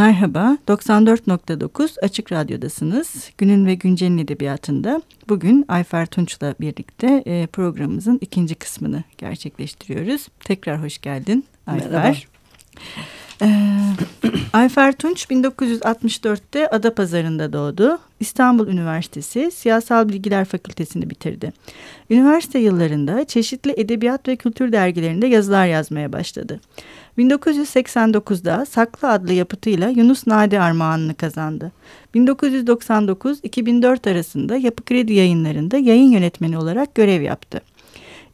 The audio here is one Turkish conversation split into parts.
Merhaba, 94.9 Açık Radyo'dasınız. Günün ve Güncel'in edebiyatında bugün Ayfer Tunç'la birlikte e, programımızın ikinci kısmını gerçekleştiriyoruz. Tekrar hoş geldin Ayfer. Merhaba. Ee, Ayfer Tunç 1964'te Adapazarı'nda doğdu. İstanbul Üniversitesi Siyasal Bilgiler Fakültesini bitirdi. Üniversite yıllarında çeşitli edebiyat ve kültür dergilerinde yazılar yazmaya başladı. 1989'da Saklı adlı yapıtıyla Yunus Nadi Armağanını kazandı. 1999-2004 arasında Yapı Kredi yayınlarında yayın yönetmeni olarak görev yaptı.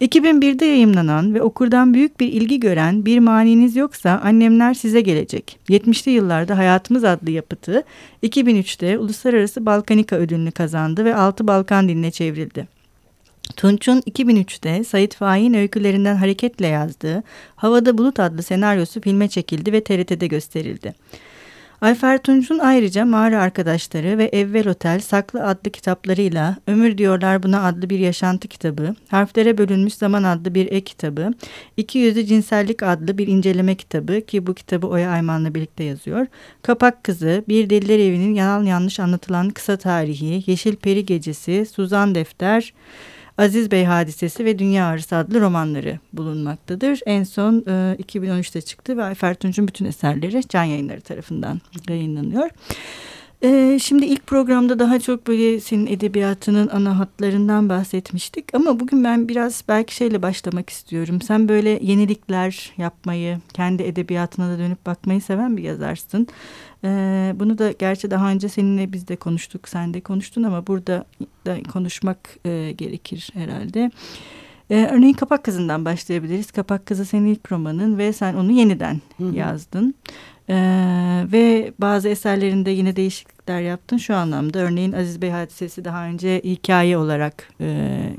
2001'de yayımlanan ve okurdan büyük bir ilgi gören Bir Maniniz Yoksa Annemler Size Gelecek. 70'li yıllarda Hayatımız adlı yapıtı 2003'te Uluslararası Balkanika ödülünü kazandı ve Altı Balkan diline çevrildi. Tunç'un 2003'te Sait Faik'in öykülerinden hareketle yazdığı Havada Bulut adlı senaryosu filme çekildi ve TRT'de gösterildi. Ayfer Tunç'un ayrıca Mağara Arkadaşları ve Evvel Otel Saklı adlı kitaplarıyla Ömür Diyorlar Buna adlı bir yaşantı kitabı, Harflere Bölünmüş Zaman adlı bir ek kitabı, İki Yüzlü Cinsellik adlı bir inceleme kitabı ki bu kitabı Oya Ayman'la birlikte yazıyor, Kapak Kızı, Bir Deliler Evi'nin yalan yanlış anlatılan kısa tarihi, Yeşil Peri Gecesi, Suzan Defter, Aziz Bey Hadisesi ve Dünya Ağrısı adlı romanları bulunmaktadır. En son e, 2013'te çıktı ve Ayfer Tunç'un bütün eserleri Can Yayınları tarafından yayınlanıyor. Ee, şimdi ilk programda daha çok böyle senin edebiyatının ana hatlarından bahsetmiştik. Ama bugün ben biraz belki şeyle başlamak istiyorum. Sen böyle yenilikler yapmayı, kendi edebiyatına da dönüp bakmayı seven bir yazarsın. Ee, bunu da gerçi daha önce seninle biz de konuştuk, sen de konuştun ama burada da konuşmak e, gerekir herhalde. Ee, örneğin Kapak Kızı'ndan başlayabiliriz. Kapak Kızı senin ilk romanın ve sen onu yeniden Hı -hı. yazdın. Ee, ve bazı eserlerinde yine değişiklikler yaptın şu anlamda. Örneğin Aziz Bey hadisesi daha önce hikaye olarak e,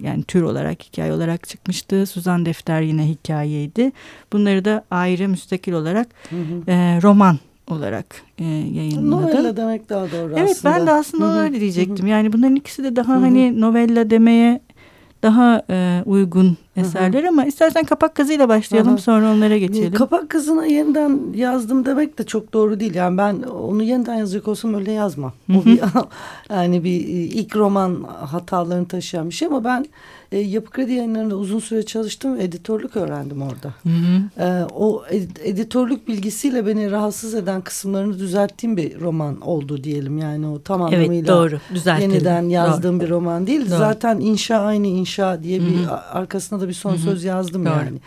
yani tür olarak hikaye olarak çıkmıştı. Suzan Defter yine hikayeydi. Bunları da ayrı müstakil olarak hı hı. E, roman olarak e, yayınladı. Novella demek daha doğru evet, aslında. Evet ben de aslında Hı -hı. öyle diyecektim. Hı -hı. Yani bunların ikisi de daha Hı -hı. hani novella demeye daha e, uygun eserler Hı -hı. ama istersen kapak kızıyla başlayalım Hı -hı. sonra onlara geçelim. Kapak kızına yeniden yazdım demek de çok doğru değil. Yani ben onu yeniden yazacak olsam öyle yazmam. O bir, yani bir ilk roman hatalarını taşıyan bir şey ama ben e, Yapı Kredi yayınlarında uzun süre çalıştım editörlük öğrendim orada. Hı hı. E, o ed editörlük bilgisiyle beni rahatsız eden kısımlarını düzelttiğim bir roman oldu diyelim. Yani o tam anlamıyla evet, doğru. yeniden yazdığım doğru. bir roman değil. Doğru. Zaten inşa aynı inşa diye bir hı hı. arkasına da bir son hı hı. söz yazdım doğru. yani.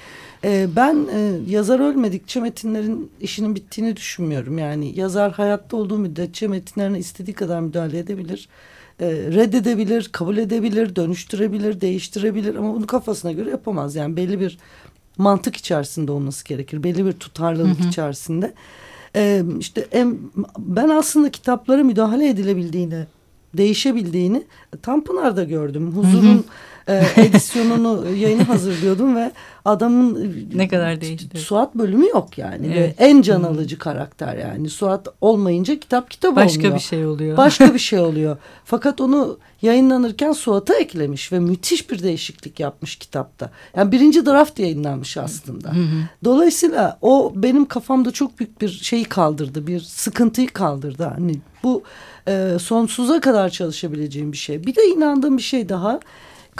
E, ben e, yazar ölmedikçe metinlerin işinin bittiğini düşünmüyorum. Yani yazar hayatta olduğu müddetçe metinlerine istediği kadar müdahale edebilir e, reddedebilir, kabul edebilir, dönüştürebilir, değiştirebilir ama bunu kafasına göre yapamaz. Yani belli bir mantık içerisinde olması gerekir. Belli bir tutarlılık hı hı. içerisinde. E, işte en, ben aslında kitaplara müdahale edilebildiğini, değişebildiğini Tanpınar'da gördüm. Huzur'un hı hı e, edisyonunu yayını hazırlıyordum ve adamın ne kadar değişti. Suat bölümü yok yani evet. ve en can alıcı hmm. karakter yani. Suat olmayınca kitap kitap Başka olmuyor. Başka bir şey oluyor. Başka bir şey oluyor. Fakat onu yayınlanırken Suat'a eklemiş ve müthiş bir değişiklik yapmış kitapta. Yani birinci draft yayınlanmış aslında. Dolayısıyla o benim kafamda çok büyük bir şeyi kaldırdı. Bir sıkıntıyı kaldırdı. Hani bu e, sonsuza kadar çalışabileceğim bir şey. Bir de inandığım bir şey daha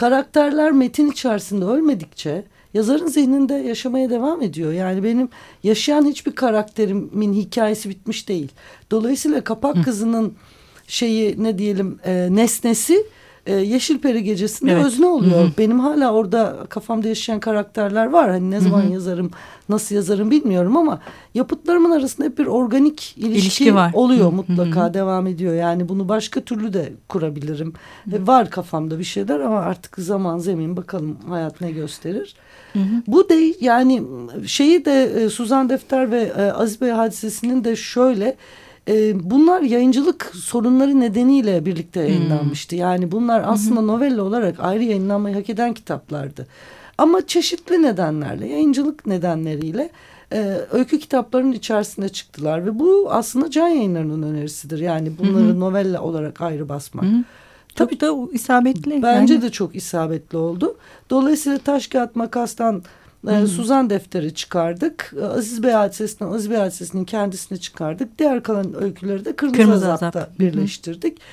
karakterler metin içerisinde ölmedikçe yazarın zihninde yaşamaya devam ediyor. Yani benim yaşayan hiçbir karakterimin hikayesi bitmiş değil. Dolayısıyla Kapak Kızı'nın şeyi ne diyelim e, nesnesi e, Yeşil Peri Gecesi'nde evet. özne oluyor. Hı hı. Benim hala orada kafamda yaşayan karakterler var. Hani ne zaman hı hı. yazarım, nasıl yazarım bilmiyorum ama yapıtlarımın arasında hep bir organik ilişki, ilişki var. oluyor hı hı. mutlaka hı devam ediyor. Yani bunu başka türlü de kurabilirim. Hı. E, var kafamda bir şeyler ama artık zaman zemin bakalım hayat ne gösterir. Hı hı. Bu de yani şeyi de e, Suzan Defter ve e, Aziz Bey hadisesinin de şöyle e, bunlar yayıncılık sorunları nedeniyle birlikte yayınlanmıştı. Hmm. Yani bunlar aslında novella olarak ayrı yayınlanmayı hak eden kitaplardı. Ama çeşitli nedenlerle, yayıncılık nedenleriyle e, öykü kitaplarının içerisinde çıktılar. Ve bu aslında can yayınlarının önerisidir. Yani bunları hı novella olarak ayrı basmak. Hı Tabii da isabetli. Bence yani. de çok isabetli oldu. Dolayısıyla taş kağıt makastan e, Suzan defteri çıkardık. Aziz Bey hadisesinden Aziz Bey hadisesinin kendisini çıkardık. Diğer kalan öyküleri de Kırmızı, Kırmızı Azap'ta Azap. birleştirdik. Hı hı.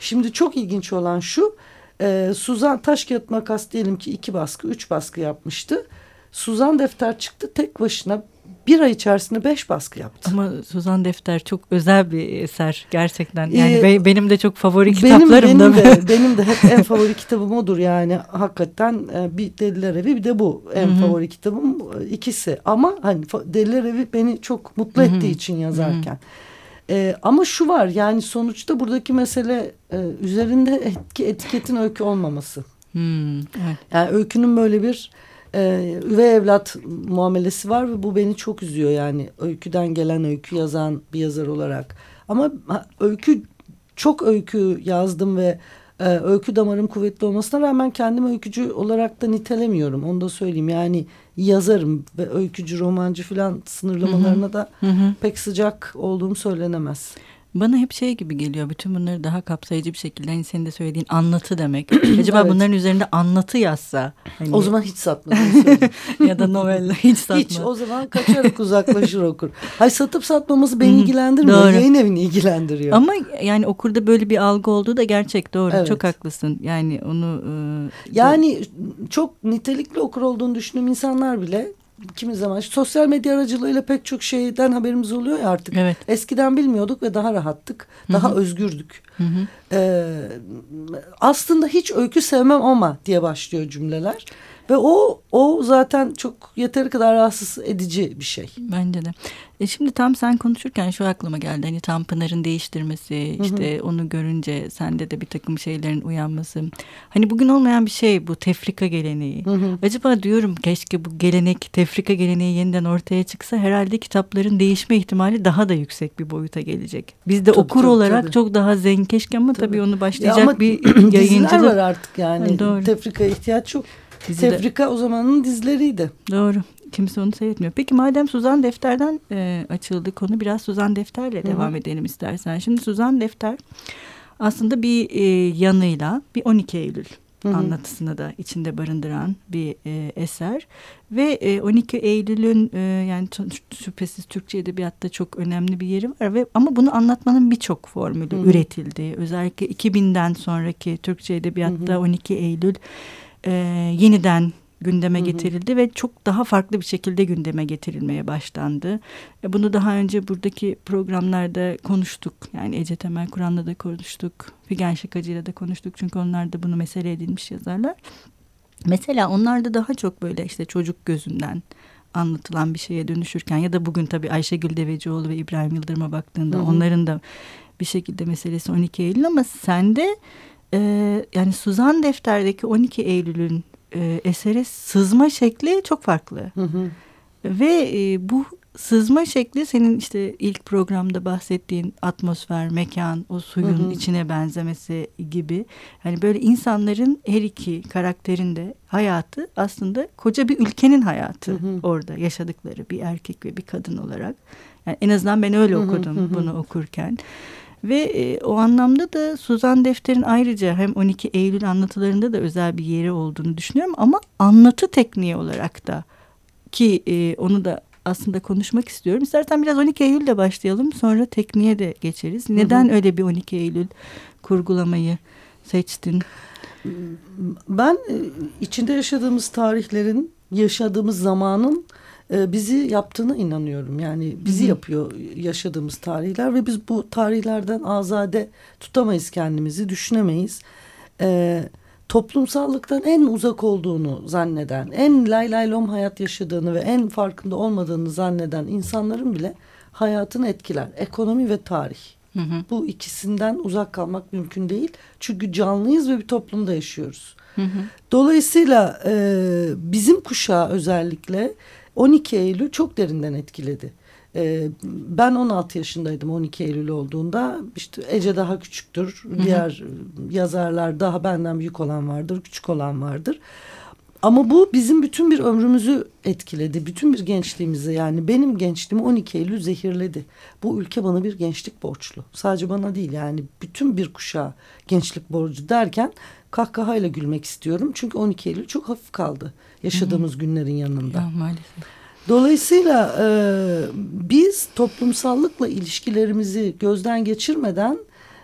Şimdi çok ilginç olan şu. E, Suzan taş kağıt makas diyelim ki iki baskı, üç baskı yapmıştı. Suzan defter çıktı tek başına bir ay içerisinde beş baskı yaptı. Ama Suzan Defter çok özel bir eser gerçekten. Yani ee, benim de çok favori kitaplarım benim, benim de. benim de hep en favori kitabım odur yani hakikaten e, bir Deliler Evi bir de bu en Hı -hı. favori kitabım ikisi. Ama hani Deliler Evi beni çok mutlu Hı -hı. ettiği için yazarken. Hı -hı. Ee, ama şu var yani sonuçta buradaki mesele e, üzerinde etki etiketin öykü olmaması. Hmm, evet. Yani öykünün böyle bir e, üvey evlat muamelesi var ve bu beni çok üzüyor yani öyküden gelen öykü yazan bir yazar olarak. Ama öykü çok öykü yazdım ve e, öykü damarım kuvvetli olmasına rağmen kendimi öykücü olarak da nitelemiyorum. Onu da söyleyeyim yani yazarım ve öykücü, romancı falan sınırlamalarına da hı hı. pek sıcak olduğum söylenemez. Bana hep şey gibi geliyor. Bütün bunları daha kapsayıcı bir şekilde hani senin de söylediğin anlatı demek. Acaba evet. bunların üzerinde anlatı yazsa. Hani... O zaman hiç satmadım. ya da novella hiç satma. Hiç o zaman kaçarak uzaklaşır okur. Hay satıp satmaması beni ilgilendirmiyor. Doğru. Yayın evini ilgilendiriyor. Ama yani okurda böyle bir algı olduğu da gerçek doğru. Evet. Çok haklısın. Yani onu... E, yani çok nitelikli okur olduğunu düşündüğüm insanlar bile kimi zaman sosyal medya aracılığıyla pek çok şeyden haberimiz oluyor ya artık. Evet. Eskiden bilmiyorduk ve daha rahattık. Daha Hı -hı. özgürdük. Hı -hı. Ee, aslında hiç öykü sevmem ama diye başlıyor cümleler. Ve o o zaten çok yeteri kadar rahatsız edici bir şey. Bence de. E şimdi tam sen konuşurken şu aklıma geldi. Hani tam Pınar'ın değiştirmesi, işte hı hı. onu görünce sende de bir takım şeylerin uyanması. Hani bugün olmayan bir şey bu tefrika geleneği. Hı hı. Acaba diyorum keşke bu gelenek, tefrika geleneği yeniden ortaya çıksa herhalde kitapların değişme ihtimali daha da yüksek bir boyuta gelecek. Biz de tabii, okur tabii, olarak tabii. çok daha zengin keşke ama tabii, tabii onu başlayacak bir yayıncılık. var artık yani. Doğru. Tefrikaya ihtiyaç yok. Dizide. Tefrika o zamanın dizleriydi. Doğru. Kimse onu seyretmiyor. Peki madem Suzan Defter'den e, açıldı konu biraz Suzan Defter'le Hı -hı. devam edelim istersen. Şimdi Suzan Defter aslında bir e, yanıyla bir 12 Eylül Hı -hı. anlatısını da içinde barındıran bir e, eser ve e, 12 Eylül'ün e, yani şüphesiz Türkçe edebiyatta çok önemli bir yeri var ve ama bunu anlatmanın birçok formülü Hı -hı. üretildi. Özellikle 2000'den sonraki Türkçe edebiyatta Hı -hı. 12 Eylül e, yeniden gündeme hı hı. getirildi ve çok daha farklı bir şekilde gündeme getirilmeye başlandı. E, bunu daha önce buradaki programlarda konuştuk. Yani Ece Temel Kur'an'la da konuştuk. Figen Şakacı'yla da konuştuk. Çünkü onlar da bunu mesele edilmiş yazarlar. Mesela onlar da daha çok böyle işte çocuk gözünden anlatılan bir şeye dönüşürken ya da bugün tabii Ayşegül Devecioğlu ve İbrahim Yıldırım'a baktığında hı hı. onların da bir şekilde meselesi 12 Eylül ama sende e, yani Suzan Defter'deki 12 Eylül'ün e, esere sızma şekli çok farklı. Hı hı. Ve e, bu sızma şekli senin işte ilk programda bahsettiğin atmosfer, mekan, o suyun hı hı. içine benzemesi gibi. Yani böyle insanların her iki karakterinde hayatı aslında koca bir ülkenin hayatı hı hı. orada yaşadıkları bir erkek ve bir kadın olarak. Yani en azından ben öyle okudum hı hı hı. bunu okurken. Ve e, o anlamda da Suzan Defter'in ayrıca hem 12 Eylül anlatılarında da özel bir yeri olduğunu düşünüyorum ama anlatı tekniği olarak da ki e, onu da aslında konuşmak istiyorum. İstersen biraz 12 Eylül'le başlayalım sonra tekniğe de geçeriz. Neden hı hı. öyle bir 12 Eylül kurgulamayı seçtin? Ben e, içinde yaşadığımız tarihlerin, yaşadığımız zamanın bizi yaptığına inanıyorum. Yani bizi Hı -hı. yapıyor yaşadığımız tarihler ve biz bu tarihlerden azade tutamayız kendimizi, düşünemeyiz. E, toplumsallıktan en uzak olduğunu zanneden, en lay lay lom hayat yaşadığını ve en farkında olmadığını zanneden insanların bile hayatını etkiler. Ekonomi ve tarih. Hı hı. Bu ikisinden uzak kalmak mümkün değil. Çünkü canlıyız ve bir toplumda yaşıyoruz. Hı hı. Dolayısıyla e, bizim kuşağı özellikle 12 Eylül çok derinden etkiledi. Ee, ben 16 yaşındaydım 12 Eylül olduğunda. İşte Ece daha küçüktür. Diğer yazarlar daha benden büyük olan vardır, küçük olan vardır. Ama bu bizim bütün bir ömrümüzü etkiledi. Bütün bir gençliğimizi yani benim gençliğimi 12 Eylül zehirledi. Bu ülke bana bir gençlik borçlu. Sadece bana değil yani bütün bir kuşağa gençlik borcu derken kahkahayla gülmek istiyorum. Çünkü 12 Eylül çok hafif kaldı yaşadığımız Hı -hı. günlerin yanında. Ya, maalesef. Dolayısıyla e, biz toplumsallıkla ilişkilerimizi gözden geçirmeden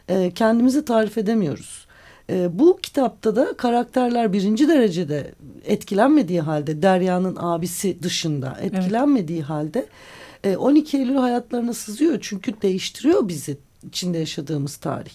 e, kendimizi tarif edemiyoruz. E, bu kitapta da karakterler birinci derecede etkilenmediği halde Derya'nın abisi dışında etkilenmediği evet. halde e, 12 Eylül hayatlarına sızıyor. Çünkü değiştiriyor bizi içinde yaşadığımız tarih.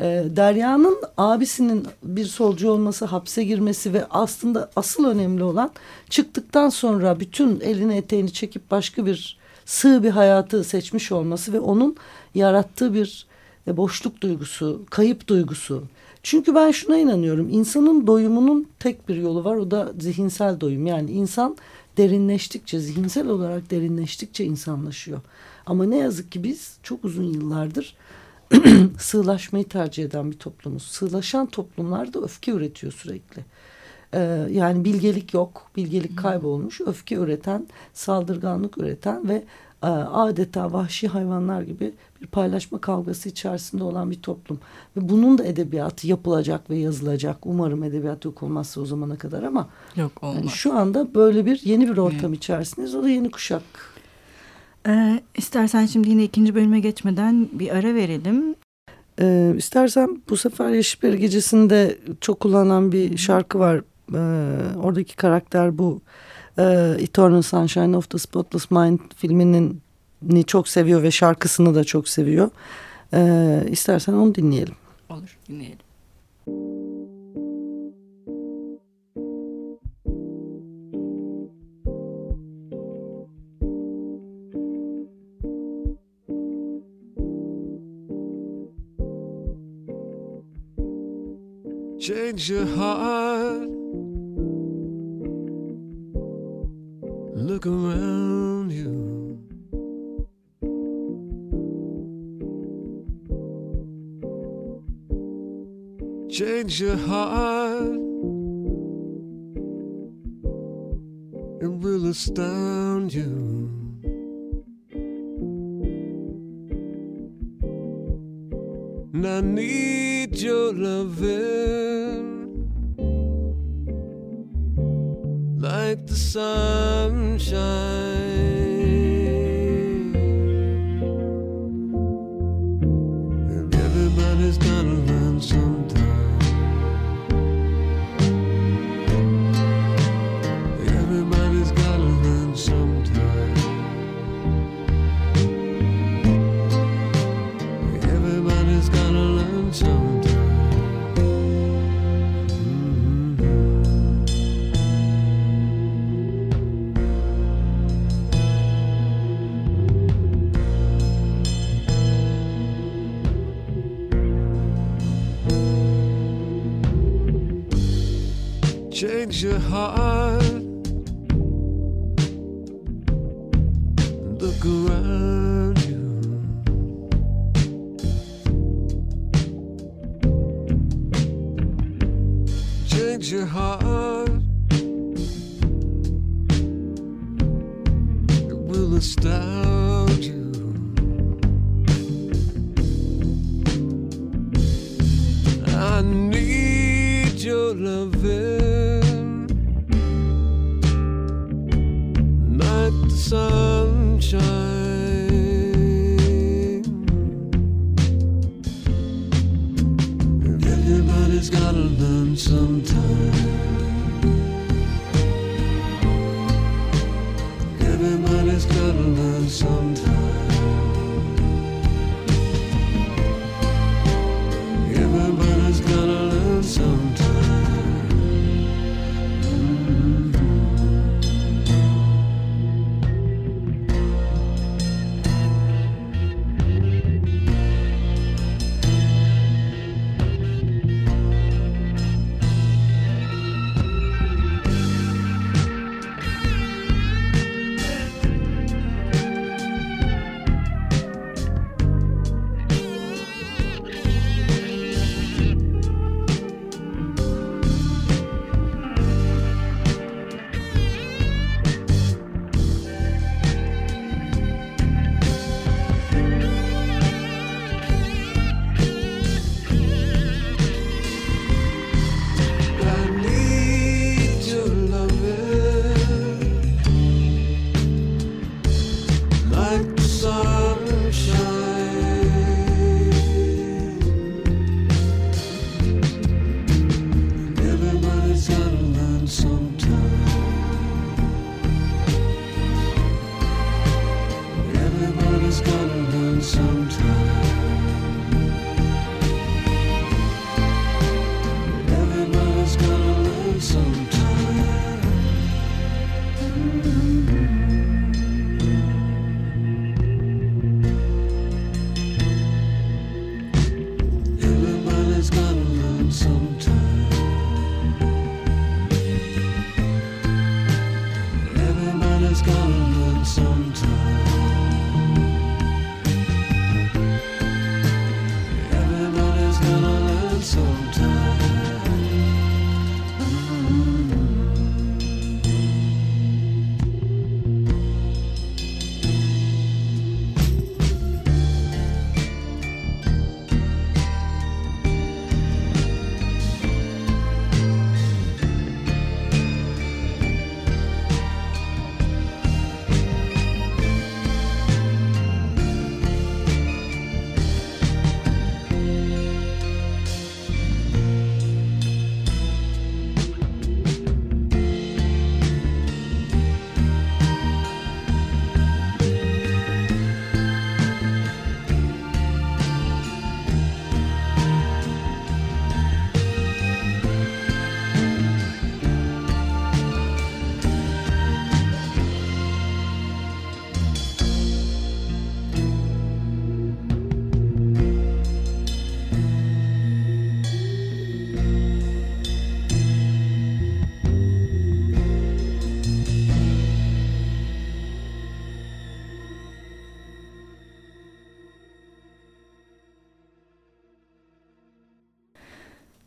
E, Derya'nın abisinin bir solcu olması, hapse girmesi ve aslında asıl önemli olan çıktıktan sonra bütün elini eteğini çekip başka bir sığ bir hayatı seçmiş olması ve onun yarattığı bir e, boşluk duygusu, kayıp duygusu. Çünkü ben şuna inanıyorum. insanın doyumunun tek bir yolu var. O da zihinsel doyum. Yani insan derinleştikçe, zihinsel olarak derinleştikçe insanlaşıyor. Ama ne yazık ki biz çok uzun yıllardır sığlaşmayı tercih eden bir toplumuz. Sığlaşan toplumlar da öfke üretiyor sürekli. Ee, yani bilgelik yok, bilgelik kaybolmuş, öfke üreten, saldırganlık üreten ve adeta vahşi hayvanlar gibi bir paylaşma kavgası içerisinde olan bir toplum. Ve bunun da edebiyatı yapılacak ve yazılacak. Umarım edebiyat yok olmazsa o zamana kadar ama yok, olmaz. Yani şu anda böyle bir yeni bir ortam evet. içerisindeyiz. O da yeni kuşak. Ee, istersen şimdi yine ikinci bölüme geçmeden bir ara verelim. Ee, istersen bu sefer Yeşilperi Gecesi'nde çok kullanılan bir şarkı var. Ee, oradaki karakter bu e, Eternal Sunshine of the Spotless Mind filminin ni çok seviyor ve şarkısını da çok seviyor. E, istersen onu dinleyelim. Olur dinleyelim. Change your heart Look around you. Change your heart. It will astound you. And I need your loving. Like the sunshine. Your heart. Look around you. Change your heart. It will astound you. I need your loving. Sunshine. Everybody's gotta learn sometime.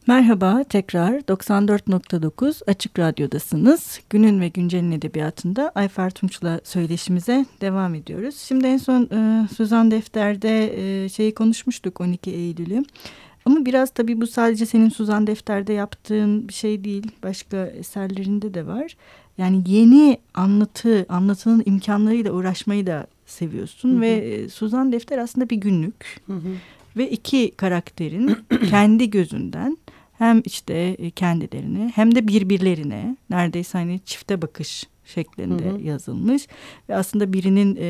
Merhaba tekrar 94.9 Açık Radyo'dasınız. Günün ve Güncel'in edebiyatında Ayfer Tunç'la söyleşimize devam ediyoruz. Şimdi en son e, Suzan Defter'de e, şeyi konuşmuştuk 12 Eylül'ü. Ama biraz tabii bu sadece senin Suzan Defter'de yaptığın bir şey değil. Başka eserlerinde de var. Yani yeni anlatı, anlatının imkanlarıyla uğraşmayı da seviyorsun. Hı hı. Ve e, Suzan Defter aslında bir günlük. Hı hı. Ve iki karakterin kendi gözünden hem işte e, kendilerini hem de birbirlerine neredeyse hani çifte bakış şeklinde hı hı. yazılmış. Ve aslında birinin e,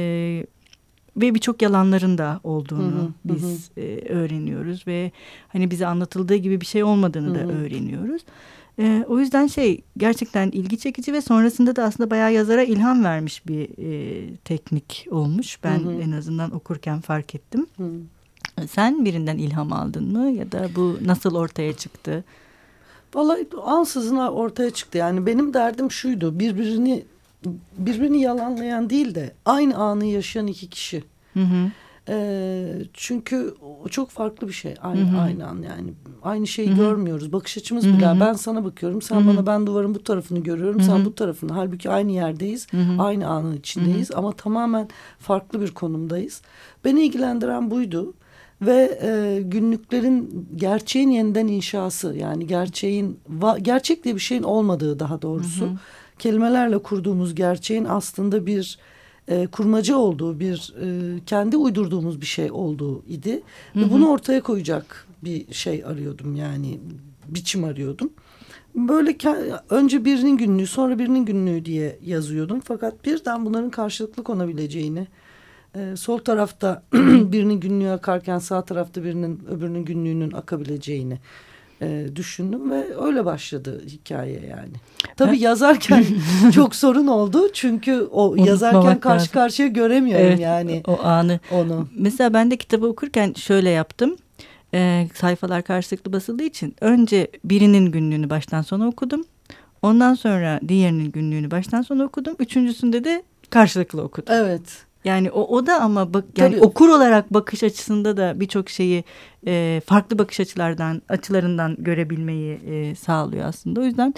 ve birçok yalanların da olduğunu hı hı, biz hı. E, öğreniyoruz ve hani bize anlatıldığı gibi bir şey olmadığını hı hı. da öğreniyoruz. E, o yüzden şey gerçekten ilgi çekici ve sonrasında da aslında bayağı yazara ilham vermiş bir e, teknik olmuş. Ben hı hı. en azından okurken fark ettim. Hı. Sen birinden ilham aldın mı ya da bu nasıl ortaya çıktı? Vallahi ansızın ortaya çıktı. Yani benim derdim şuydu. Birbirini birbirini yalanlayan değil de aynı anı yaşayan iki kişi. Hı hı. E, çünkü o çok farklı bir şey. Aynı hı hı. aynı an yani aynı şeyi hı hı. görmüyoruz. Bakış açımız hı hı. bile. Ben sana bakıyorum, sen hı hı. bana ben duvarın bu tarafını görüyorum, hı hı. sen bu tarafını. Halbuki aynı yerdeyiz, hı hı. aynı anın içindeyiz hı hı. ama tamamen farklı bir konumdayız. Beni ilgilendiren buydu ve e, günlüklerin gerçeğin yeniden inşası yani gerçeğin gerçek diye bir şeyin olmadığı daha doğrusu hı hı. kelimelerle kurduğumuz gerçeğin aslında bir e, kurmaca olduğu bir e, kendi uydurduğumuz bir şey olduğu idi hı hı. ve bunu ortaya koyacak bir şey arıyordum yani biçim arıyordum. Böyle önce birinin günlüğü sonra birinin günlüğü diye yazıyordum fakat birden bunların karşılıklı konabileceğini e, sol tarafta birinin günlüğü akarken sağ tarafta birinin öbürünün günlüğünün akabileceğini e, düşündüm ve öyle başladı hikaye yani. Tabii yazarken çok sorun oldu çünkü o Unutmamak yazarken karşı lazım. karşıya göremiyorum evet, yani. O anı. Onu. Mesela ben de kitabı okurken şöyle yaptım. E, sayfalar karşılıklı basıldığı için önce birinin günlüğünü baştan sona okudum. Ondan sonra diğerinin günlüğünü baştan sona okudum. Üçüncüsünde de karşılıklı okudum. Evet. Yani o, o da ama bak yani Tabii. okur olarak bakış açısında da birçok şeyi e, farklı bakış açılardan açılarından görebilmeyi e, sağlıyor aslında. O yüzden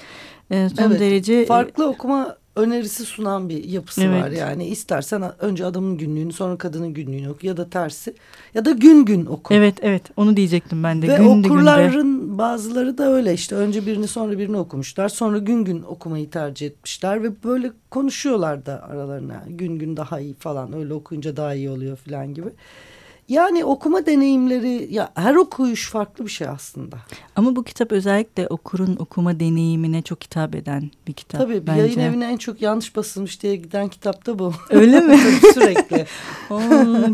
e, son evet, derece farklı okuma önerisi sunan bir yapısı evet. var yani istersen önce adamın günlüğünü sonra kadının günlüğünü oku ya da tersi ya da gün gün oku. Evet evet onu diyecektim ben de. Ve gündü okurların günde. bazıları da öyle işte önce birini sonra birini okumuşlar sonra gün gün okumayı tercih etmişler ve böyle konuşuyorlar da aralarına gün gün daha iyi falan öyle okuyunca daha iyi oluyor falan gibi. Yani okuma deneyimleri ya her okuyuş farklı bir şey aslında. Ama bu kitap özellikle okurun okuma deneyimine çok hitap eden bir kitap. Tabii bence. yayın evine en çok yanlış basılmış diye giden kitap da bu. Öyle mi? Sürekli. Oo,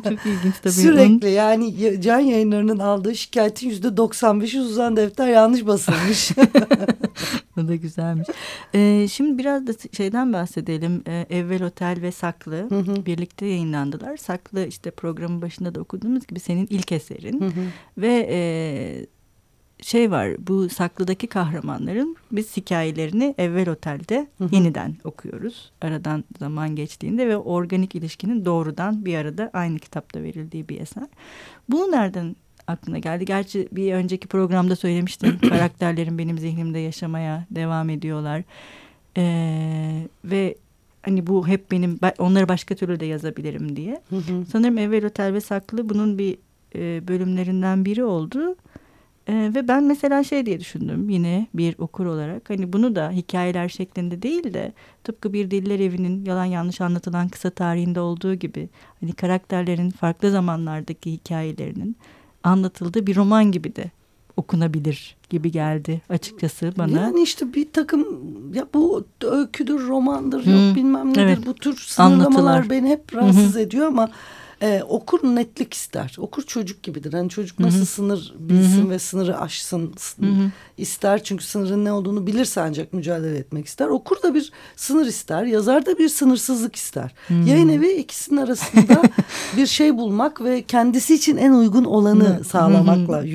çok ilginç tabii. Sürekli yani can yayınlarının aldığı şikayetin yüzde 95'i Suzan Defter yanlış basılmış. o da güzelmiş. Ee, şimdi biraz da şeyden bahsedelim. Ee, Evvel Otel ve Saklı hı hı. birlikte yayınlandılar. Saklı işte programın başında da okuduğumuz gibi senin ilk eserin. Hı hı. Ve e, şey var bu Saklı'daki kahramanların biz hikayelerini Evvel Otel'de hı hı. yeniden okuyoruz. Aradan zaman geçtiğinde ve organik ilişkinin doğrudan bir arada aynı kitapta verildiği bir eser. Bu nereden aklına geldi. Gerçi bir önceki programda söylemiştim. karakterlerin benim zihnimde yaşamaya devam ediyorlar. Ee, ve hani bu hep benim onları başka türlü de yazabilirim diye. Hı hı. Sanırım Evvel Otel ve Saklı bunun bir e, bölümlerinden biri oldu. E, ve ben mesela şey diye düşündüm yine bir okur olarak hani bunu da hikayeler şeklinde değil de tıpkı bir diller evinin yalan yanlış anlatılan kısa tarihinde olduğu gibi hani karakterlerin farklı zamanlardaki hikayelerinin anlatıldığı bir roman gibi de okunabilir gibi geldi açıkçası bana. Yani işte bir takım ya bu öyküdür, romandır, hmm. yok bilmem nedir evet. bu tür sınırlamalar Anlatılar. beni hep rahatsız Hı -hı. ediyor ama e, okur netlik ister. Okur çocuk gibidir. Hani çocuk nasıl Hı -hı. sınır bilsin Hı -hı. ve sınırı aşsın Hı -hı. ister. Çünkü sınırın ne olduğunu bilirse ancak mücadele etmek ister. Okur da bir sınır ister. Yazar da bir sınırsızlık ister. Hı -hı. Yayın evi ikisinin arasında bir şey bulmak ve kendisi için en uygun olanı Hı -hı. sağlamakla Hı -hı.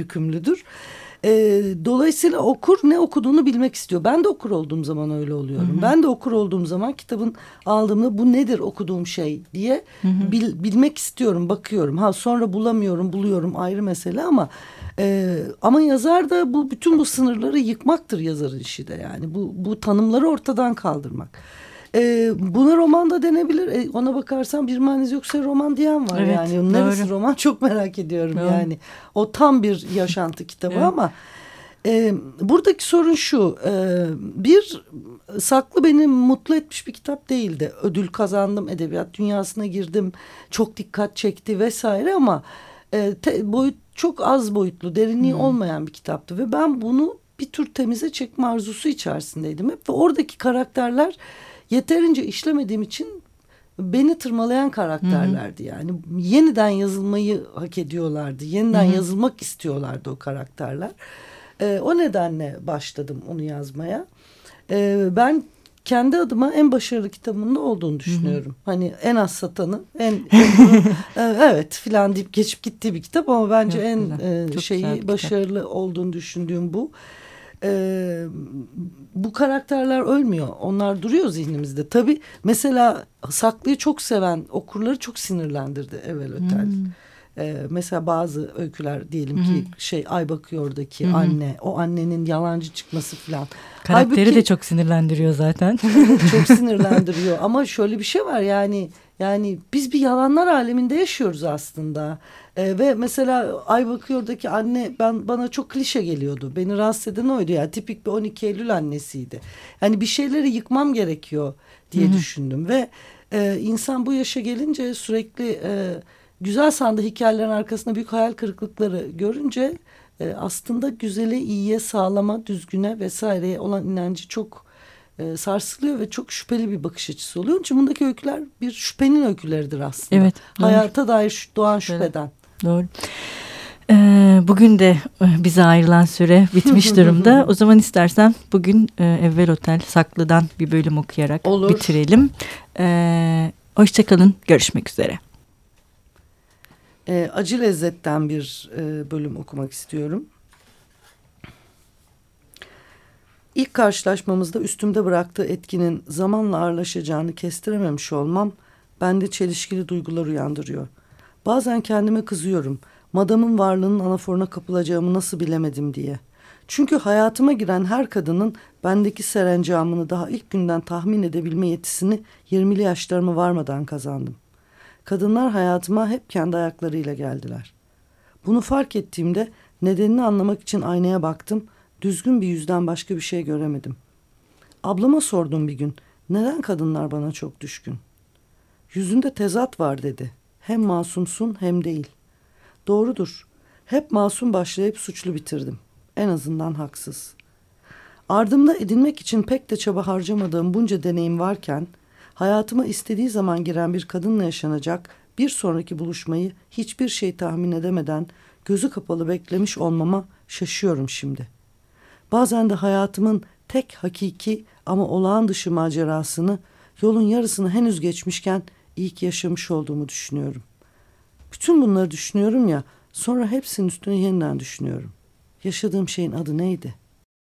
E, dolayısıyla okur ne okuduğunu bilmek istiyor. Ben de okur olduğum zaman öyle oluyorum. Hı hı. Ben de okur olduğum zaman kitabın aldığımda bu nedir okuduğum şey diye hı hı. Bil, bilmek istiyorum, bakıyorum. Ha sonra bulamıyorum, buluyorum ayrı mesele ama e, ama yazar da bu bütün bu sınırları yıkmaktır yazarın işi de yani. Bu bu tanımları ortadan kaldırmak. E, buna roman da denebilir. E, ona bakarsan bir maniz yoksa roman diyen var evet, yani. Neresi doğru. roman çok merak ediyorum doğru. yani. O tam bir yaşantı kitabı evet. ama e, buradaki sorun şu. E, bir saklı beni mutlu etmiş bir kitap değildi. Ödül kazandım, edebiyat dünyasına girdim. Çok dikkat çekti vesaire ama e, te, boyut çok az boyutlu, derinliği hmm. olmayan bir kitaptı ve ben bunu bir tür temize çekme arzusu içerisindeydim hep ve oradaki karakterler yeterince işlemediğim için beni tırmalayan karakterlerdi. Yani yeniden yazılmayı hak ediyorlardı. Yeniden Hı-hı. yazılmak istiyorlardı o karakterler. Ee, o nedenle başladım onu yazmaya. Ee, ben kendi adıma en başarılı kitabımda olduğunu düşünüyorum. Hı-hı. Hani en az satanı, en, en evet filan deyip geçip gittiği bir kitap ama bence Yok, en e, şeyi başarılı kitap. olduğunu düşündüğüm bu e, bu karakterler ölmüyor. Onlar duruyor zihnimizde. Tabii mesela Saklı'yı çok seven okurları çok sinirlendirdi evvel ötel. Hmm. Ee, mesela bazı öyküler diyelim ki Hı-hı. şey Ay Bakıyor'daki Hı-hı. anne o annenin yalancı çıkması falan. Karakteri Halbuki, de çok sinirlendiriyor zaten. çok sinirlendiriyor ama şöyle bir şey var yani yani biz bir yalanlar aleminde yaşıyoruz aslında. E, ve mesela Ay Bakıyor'daki anne ben bana çok klişe geliyordu. Beni rahatsız eden oydu ya. Tipik bir 12 Eylül annesiydi. Yani bir şeyleri yıkmam gerekiyor diye Hı-hı. düşündüm. Ve e, insan bu yaşa gelince sürekli e, güzel sandığı hikayelerin arkasında büyük hayal kırıklıkları görünce e, aslında güzele, iyiye, sağlama, düzgüne vesaireye olan inancı çok e, sarsılıyor ve çok şüpheli bir bakış açısı oluyor. İçin bundaki öyküler bir şüphenin öyküleridir aslında. Evet. Hayata dair doğan şüpheden. Doğru. Ee, bugün de e, bize ayrılan süre bitmiş durumda. o zaman istersen bugün e, Evvel Otel Saklı'dan bir bölüm okuyarak Olur. bitirelim. Ee, Hoşçakalın. Görüşmek üzere. E, acı lezzetten bir e, bölüm okumak istiyorum. İlk karşılaşmamızda üstümde bıraktığı etkinin zamanla ağırlaşacağını kestirememiş olmam bende çelişkili duygular uyandırıyor. Bazen kendime kızıyorum. Madamın varlığının anaforuna kapılacağımı nasıl bilemedim diye. Çünkü hayatıma giren her kadının bendeki serencamını daha ilk günden tahmin edebilme yetisini 20'li yaşlarıma varmadan kazandım. Kadınlar hayatıma hep kendi ayaklarıyla geldiler. Bunu fark ettiğimde nedenini anlamak için aynaya baktım Düzgün bir yüzden başka bir şey göremedim. Ablama sordum bir gün. Neden kadınlar bana çok düşkün? Yüzünde tezat var dedi. Hem masumsun hem değil. Doğrudur. Hep masum başlayıp suçlu bitirdim. En azından haksız. Ardımda edinmek için pek de çaba harcamadığım bunca deneyim varken hayatıma istediği zaman giren bir kadınla yaşanacak bir sonraki buluşmayı hiçbir şey tahmin edemeden gözü kapalı beklemiş olmama şaşıyorum şimdi.'' Bazen de hayatımın tek hakiki ama olağan dışı macerasını yolun yarısını henüz geçmişken ilk yaşamış olduğumu düşünüyorum. Bütün bunları düşünüyorum ya sonra hepsinin üstüne yeniden düşünüyorum. Yaşadığım şeyin adı neydi?